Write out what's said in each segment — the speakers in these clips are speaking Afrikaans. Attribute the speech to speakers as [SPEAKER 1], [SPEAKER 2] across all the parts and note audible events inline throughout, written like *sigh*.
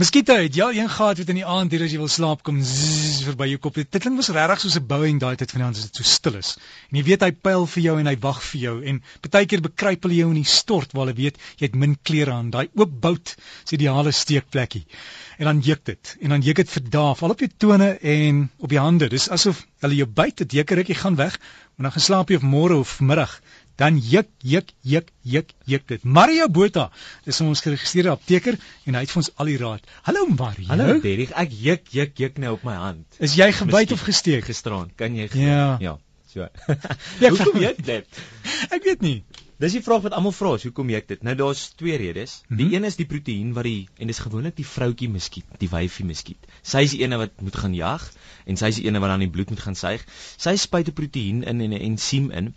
[SPEAKER 1] Muskiete het jy al een gehad wat in die aand hier as jy wil slaap kom verby jou kop. Dit klink mos regtig soos 'n Boeing daai tyd van die aand as dit so stil is. En jy weet hy pyl vir jou en hy wag vir jou en partykeer bekruip hulle jou in die stort waar hulle weet jy het min klere aan. Daai oop bout is ideale steekplekkie. En dan juk dit. En dan juk dit vir dae, al op jou tone en op jou hande. Dis asof hulle jou byt, dit juk rukkie gaan weg, maar dan geslaap jy of môre of middag dan juk juk juk juk juk dit. Mario Botha is ons geregistreerde apteker en hy het vir ons al die raad. Hallo Mario.
[SPEAKER 2] Hallo Derrick, ek juk juk juk nou op my hand.
[SPEAKER 1] Is jy gebyt of gesteek
[SPEAKER 2] gisteraan? Kan jy
[SPEAKER 1] Ja.
[SPEAKER 2] ja. So.
[SPEAKER 1] Ja, *laughs*
[SPEAKER 2] hoekom *laughs* juk dit? *laughs*
[SPEAKER 1] Ek weet nie.
[SPEAKER 2] Dis die vraag wat almal vra, hoekom juk dit? Nou daar's twee redes. Die
[SPEAKER 1] Mhm.
[SPEAKER 2] een is die proteïen wat die en dis gewoonlik die vroutjie muskiet, die wyfie muskiet. Sy is die ene wat moet gaan jag en sy is die ene wat dan die bloed moet gaan suig. Sy spuit 'n proteïen in en 'n ensiem in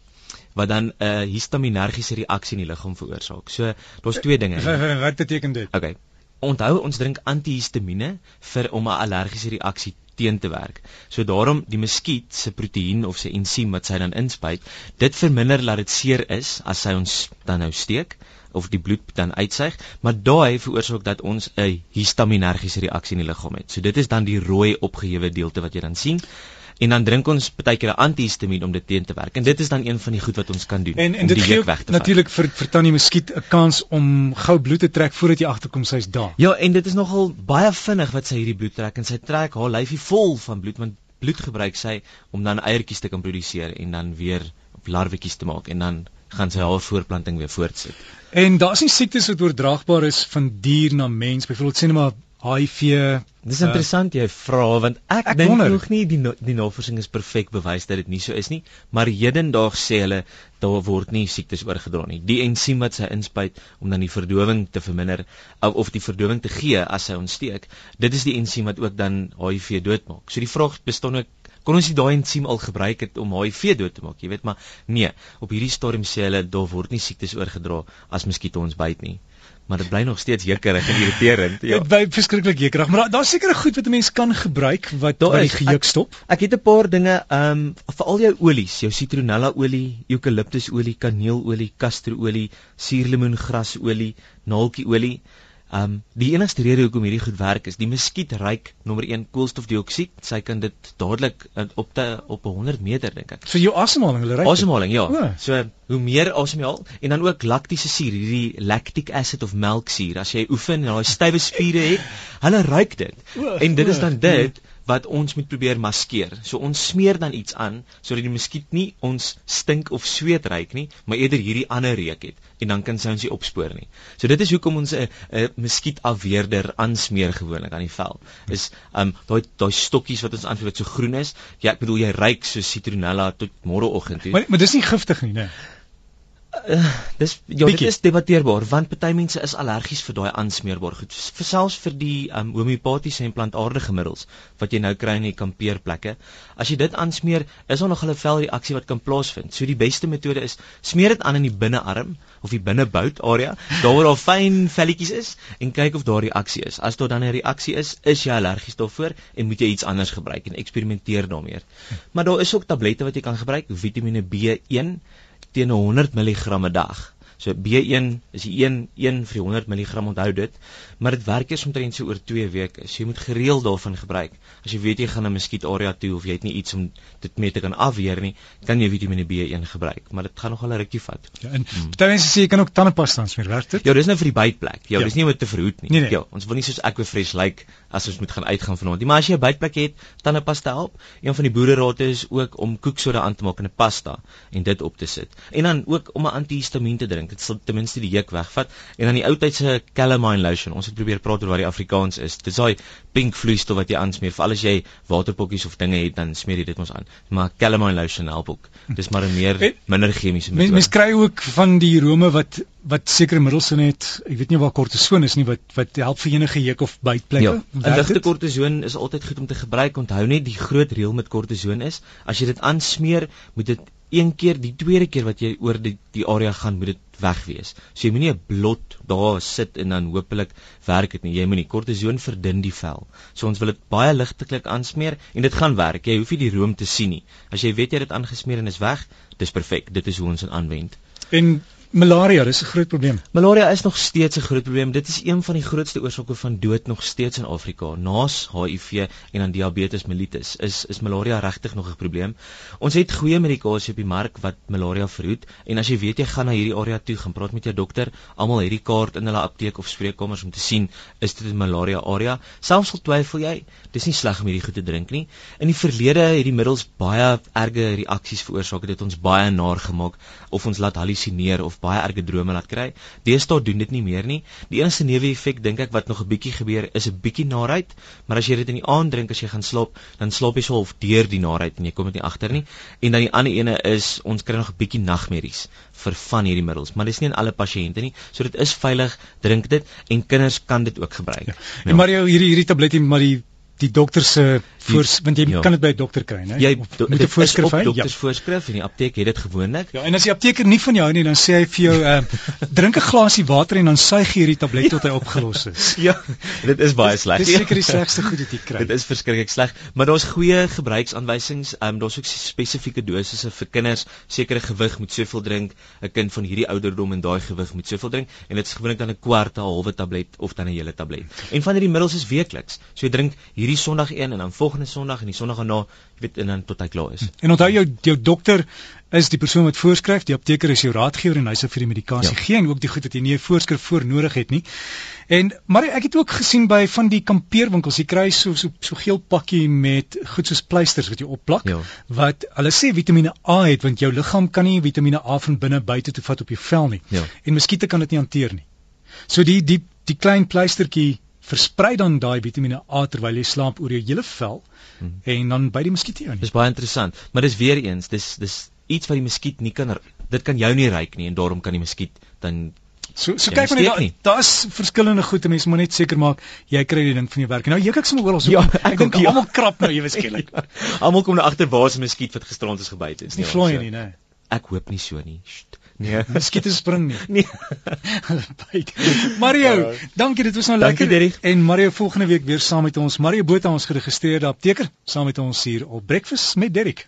[SPEAKER 2] wat dan 'n uh, histaminergiese reaksie in die liggaam veroorsaak. So daar's twee dinge.
[SPEAKER 1] Wat beteken dit?
[SPEAKER 2] Okay. Onthou ons drink antihistamiene vir om 'n allergiese reaksie teen te werk. So daarom die muskiet se proteïen of sy ensiem wat sy dan inspuit, dit verminder dat dit seer is as sy ons dan nou steek of die bloed dan uitsuig, maar daai veroorsaak dat ons 'n histaminergiese reaksie in die liggaam het. So dit is dan die rooi opgehewe deelte wat jy dan sien. En dan drink ons baie keer 'n antihistamiin om dit teen te werk. En dit is dan een van die goed wat ons kan doen
[SPEAKER 1] En en
[SPEAKER 2] om
[SPEAKER 1] dit
[SPEAKER 2] die
[SPEAKER 1] gee
[SPEAKER 2] juk weg te vat.
[SPEAKER 1] natuurlik vir vir Tannie Muskiet 'n kans om gou bloed te trek voordat jy agterkom sy's daar.
[SPEAKER 2] Ja, en dit is nogal baie vinnig wat sy hierdie bloed trek en sy trek haar lyfie vol van bloed want bloed gebruik sy om dan eiertjies te kan produseer en dan weer op larwetjies te maak en dan gaan sy haar voortplanting weer voortsit.
[SPEAKER 1] En daar's nie siektes wat oordraagbaar is van dier na mens, byvoorbeeld sê net maar HIV.
[SPEAKER 2] Dis
[SPEAKER 1] Uh,
[SPEAKER 2] interessant jy vra want ek,
[SPEAKER 1] ek
[SPEAKER 2] dink nog nie die die navorsing is perfek bewys dat dit nie so is nie, maar hedendaags sê hulle daar word nie siektes oorgedra nie. Die ensiem wat sy inspuit om dan die verdowing te verminder of, of die verdowing te gee as sy ontsteek, dit is die ensiem wat ook dan HIV doodmaak. So die vraag bestaan ook kon ons daai ensiem al gebruik het om HIV dood te maak, jy weet, maar nee, op hierdie stadium sê hulle daar word nie siektes oorgedra as muskiete ons byt nie. Maar dit bly nog steeds jekkerig en irriterend.
[SPEAKER 1] Ja, by verskriklik jekkerig, maar daar daar's sekere goed wat 'n mens kan gebruik wat
[SPEAKER 2] Daar
[SPEAKER 1] die
[SPEAKER 2] is.
[SPEAKER 1] gejuk stop.
[SPEAKER 2] Ek het 'n paar dinge, ehm um, veral jou olies, jou citronella olie, eukaliptusolie, kaneelolie, kastroolie, suurlemoengrasolie, naaltjieolie. Um, die enigste rede hoekom hierdie goed werk is die muskiet ruik nommer 1 koolstofdioksied. Sy kan dit dadelik uh, op te op 100 meter dink ek.
[SPEAKER 1] So jou asemhaling, hulle ry.
[SPEAKER 2] Asemhaling, ja.
[SPEAKER 1] O.
[SPEAKER 2] So hoe meer asem jy haal en dan ook laktiese suur, hierdie lactic acid of melksuur. As jy oefen en daai stywe spiere het, hulle ruik dit.
[SPEAKER 1] O,
[SPEAKER 2] En dit is dan dit wat ons moet probeer maskeer. So ons smeer dan iets aan sodat die muskiet nie ons stink of sweet ruik nie, maar eerder hierdie ander reuk het en dan kan sy ons nie opspoor nie. So dit is hoekom ons 'n 'n muskietafweerder aansmeer gewoonlik aan die vel. Is um daai daai stokkies wat ons aanvoer wat so groen is. Ja, ek bedoel jy ruik so citronella tot môreoggend toe.
[SPEAKER 1] Maar maar dis nie giftig nie, né?
[SPEAKER 2] Uh, dis ja, dit is debatteerbaar want party mense is allergies vir daai aansmeerbare goed. Vir selfs vir die um, homeopatiese en plantaardige middels wat jy nou kry in die kampeerplekke. As jy dit aansmeer, is daar nog 'n velreaksie wat kan plaasvind. So die beste metode is smeer dit aan in die binnearm of die binnebout area, daar waar daar fyn velletjies is en kyk of daar reaksie is. As daar dan 'n reaksie is, is jy allergies daarvoor en moet jy iets anders gebruik en eksperimenteer daarmee. Maar daar is ook tablette wat jy kan gebruik, Vitamiene B1 teen 100 mg 'n dag. So B1 is die 1 1 vir die 100 mg onthou dit, maar dit werk eers omtrent so oor 2 weke. So jy moet gereeld daarvan gebruik. As jy weet jy gaan 'n muskietarea toe of jy het nie iets om dit mee te kan afweer nie, kan jy Vitamiene B1 gebruik, maar dit gaan nogal 'n rukkie vat.
[SPEAKER 1] Ja, en party mense sê jy kan ook tandepasta aansmeer, werk dit?
[SPEAKER 2] Ja, dis nou vir die bytplek. Ja,
[SPEAKER 1] Ja.
[SPEAKER 2] dis nie om dit te verhoed nie.
[SPEAKER 1] Nee, nee.
[SPEAKER 2] Ja, ons wil nie soos Aquafresh lyk like, as ons moet gaan uitgaan vanaand nie. Maar as jy 'n bytplek het, tandepasta help. Een van die boererate is ook om koeksoda aan te maak in 'n pasta en dit op te sit. En dan ook om 'n antihistamiin te drink. Dit sal ten minste die juk wegvat. En dan die ou tydse calamine lotion. Ons het probeer praat oor wat die Afrikaans is. Dis daai pink vloeistof wat jy aansmeer. Veral as jy waterpokkies of dinge het, dan smeer jy dit mos aan. Maar calamine lotion help ook. Dis maar 'n meer
[SPEAKER 1] En-
[SPEAKER 2] minder chemiese metode.
[SPEAKER 1] mens kry ook van die rome wat wat sekere middels in het. Ek weet nie waar kortison is nie wat wat help vir enige juk of bytplekke.
[SPEAKER 2] Ja, 'n ligte kortison is altyd goed om te gebruik. Onthou net die groot reël met kortison is, as jy dit aansmeer, moet dit een keer, die tweede keer wat jy oor die die area gaan, moet dit weg wees. So jy moenie 'n blot daar sit en dan hopelik werk dit nie. Jy moenie kortison verdun die vel. So ons wil dit baie ligtelik aansmeer en dit gaan werk. Jy hoef nie die room te sien nie. As jy weet jy het dit aangesmeer en is weg, dis perfek. Dit is hoe ons dit aanwend.
[SPEAKER 1] En Malaria, dis 'n groot probleem.
[SPEAKER 2] Malaria is nog steeds 'n groot probleem. Dit is een van die grootste oorsake van dood nog steeds in Afrika. Naas HIV en dan diabetes mellitus is is malaria regtig nog 'n probleem. Ons het goeie medikasie op die mark wat malaria verhoed en as jy weet jy gaan na hierdie area toe, gaan praat met jou dokter. Almal het die kaart in hulle apteek of spreekkamers om te sien is dit 'n malaria area. Selfs al twyfel jy, dis nie sleg om hierdie goed te drink nie. In die verlede het die middels baie erge reaksies veroorsaak. Dit het ons baie naar gemaak of ons laat halusineer of baie erge drome laat kry. Deesdae doen dit nie meer nie. Die enigste neeweffek dink ek wat nog 'n bietjie gebeur is 'n bietjie naait, maar as jy dit in die aand drink as jy gaan slaap, dan slaap jy so half deur die naait en jy kom dit nie agter nie. En dan die ander ene is ons kry nog 'n bietjie nagmerries vir van hierdie middels, maar dis nie in alle pasiënte nie. So dit is veilig, drink dit en kinders kan dit ook gebruik. Ja.
[SPEAKER 1] En Mario hierdie hierdie tabletie maar die die dokter se voors want jy ja. kan dit by 'n dokter kry, né?
[SPEAKER 2] Jy moet 'n voorskrif hê. Dokters ja. voorskrif en die apteek het dit gewoonlik.
[SPEAKER 1] Ja, en as die apteker nie van jou hou nie, dan sê hy vir jou, uh, *laughs* drink 'n glasie water en dan suig jy hierdie tablet tot hy opgelos is. *laughs*
[SPEAKER 2] ja, dit is baie sleg.
[SPEAKER 1] Dit is seker die slegste goed wat jy kry.
[SPEAKER 2] Dit is verskriklik sleg, maar daar's goeie gebruiksaanwysings. Ehm um, daar's ook spesifieke dosisse vir kinders. Sekere gewig moet soveel drink. 'n Kind van hierdie ouderdom en daai gewig moet soveel drink en dit is gewoonlik dan 'n kwart, 'n halwe tablet of dan 'n hele tablet. En van hierdie middels is weekliks. So jy drink hierdie Sondag een en dan volgende Sondag en die Sondag daarna, jy weet, en dan tot hy klaar is.
[SPEAKER 1] En onthou jou jou dokter is die persoon wat voorskryf, die apteker is jou raadgewer en hy sal vir die medikasie ja. gee en ook die goed wat jy nie 'n voorskrif voor nodig het nie. En maar ek het ook gesien by van die kampeerwinkels, jy kry so so so geel pakkie met goed soos pleisters wat jy opplak ja. wat hulle sê Vitamiene A het want jou liggaam kan nie Vitamiene A van binne buite toe vat op jou vel nie. Ja. En muskiete kan dit nie hanteer nie. So die die die klein pleistertjie versprei dan daai Vitamiene A terwyl jy slaap oor jou hele vel hmm. en dan by die muskiete.
[SPEAKER 2] Dis baie interessant, maar dis weer eens, dis dis iets wat die muskiet nie kan dit kan jou nie ruik nie en daarom kan die muskiet dan
[SPEAKER 1] So so kyk maar net daar's verskillende goede mense moet net seker maak jy kry die ding van jou werk. Nou jy kyk sommer oral so. Ja, ek dink ja. almal krap nou ewe skielik. *laughs*
[SPEAKER 2] almal kom nou agter waar se muskiet wat gisterond is gebyt.
[SPEAKER 1] Dis nie vloei nie, nee.
[SPEAKER 2] Ek hoop nie so nie. Sst.
[SPEAKER 1] Nee, skiet en spring nie. Nee. *laughs* Mario, uh, dankie, dit was nou lekker.
[SPEAKER 2] Dankie,
[SPEAKER 1] en Mario volgende week weer saam met ons. Mario Botha ons geregistreerde apteker saam met ons hier op Breakfast met Derrick.